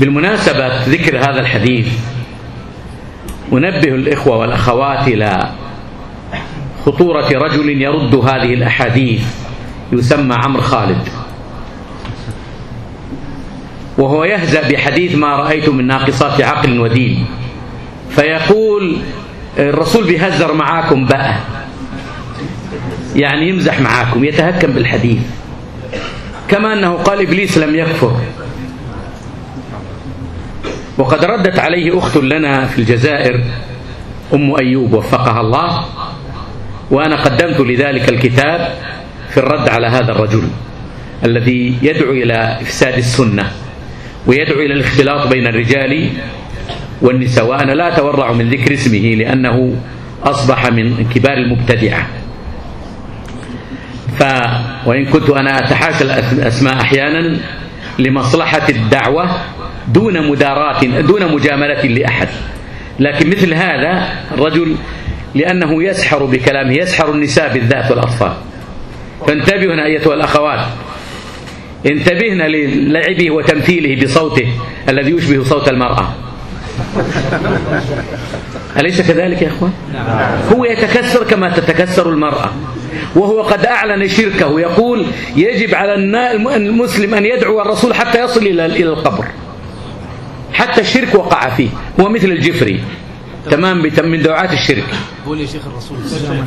بالمناسبة ذكر هذا الحديث أنبه الإخوة والأخوات إلى خطورة رجل يرد هذه الأحاديث يسمى عمرو خالد. وهو يهزأ بحديث ما رأيت من ناقصات عقل ودين. فيقول الرسول بيهزر معاكم بقى. يعني يمزح معاكم يتهكم بالحديث. كما أنه قال إبليس لم يكفر. وقد ردت عليه أخت لنا في الجزائر أم أيوب وفقها الله وأنا قدمت لذلك الكتاب في الرد على هذا الرجل الذي يدعو إلى إفساد السنة ويدعو إلى الاختلاط بين الرجال والنساء وأنا لا أتورع من ذكر اسمه لأنه أصبح من كبار المبتدعة. ف وإن كنت أنا أتحاشى الأسماء أحيانا لمصلحة الدعوة دون مداراة دون مجاملة لأحد. لكن مثل هذا الرجل لأنه يسحر بكلامه يسحر النساء بالذات والأطفال. فانتبهنا أيتها الأخوات. انتبهنا للعبه وتمثيله بصوته الذي يشبه صوت المرأة. أليس كذلك يا أخوان؟ هو يتكسر كما تتكسر المرأة. وهو قد أعلن شركه يقول يجب على المسلم أن يدعو الرسول حتى يصل إلى القبر. حتى الشرك وقع فيه هو مثل الجفري. تمام؟ من دعاة الشرك. بقول يا شيخ الرسول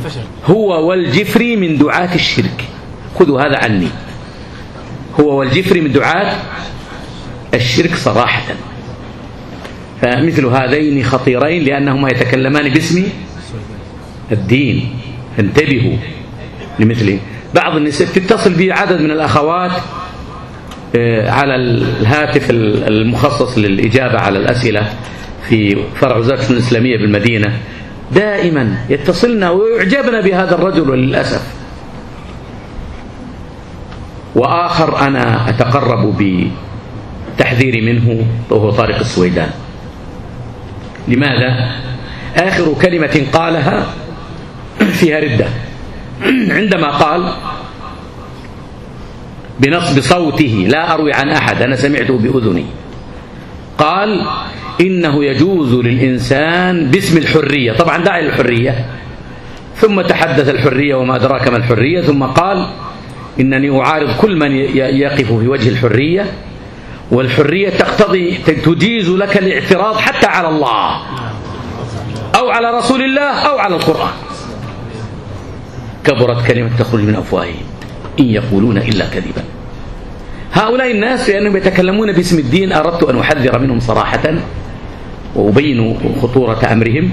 فشل. هو والجفري من دعاة الشرك. خذوا هذا عني. هو والجفري من دعاة الشرك صراحة. فمثل هذين خطيرين لأنهما يتكلمان باسم الدين. فانتبهوا لمثله. بعض النساء تتصل بي عدد من الأخوات على الهاتف المخصص للإجابة على الأسئلة في فرع وزارة الإسلامية بالمدينة. دائما يتصلنا ويعجبنا بهذا الرجل وللأسف وآخر أنا أتقرب بتحذيري منه وهو طارق السويدان. لماذا؟ آخر كلمة قالها فيها ردة. عندما قال بنصب صوته لا أروي عن أحد أنا سمعته بأذني. قال إنه يجوز للإنسان باسم الحرية. طبعا داعي للحرية. ثم تحدث الحرية وما أدراك ما الحرية ثم قال إنني أعارض كل من يقف في وجه الحرية والحرية تقتضي تجيز لك الاعتراض حتى على الله أو على رسول الله أو على القرآن. كبرت كلمة تخرج من أفواههم. إن يقولون إلا كذبا. هؤلاء الناس لأنهم يتكلمون باسم الدين أردت أن أحذر منهم صراحة وأبين خطورة أمرهم.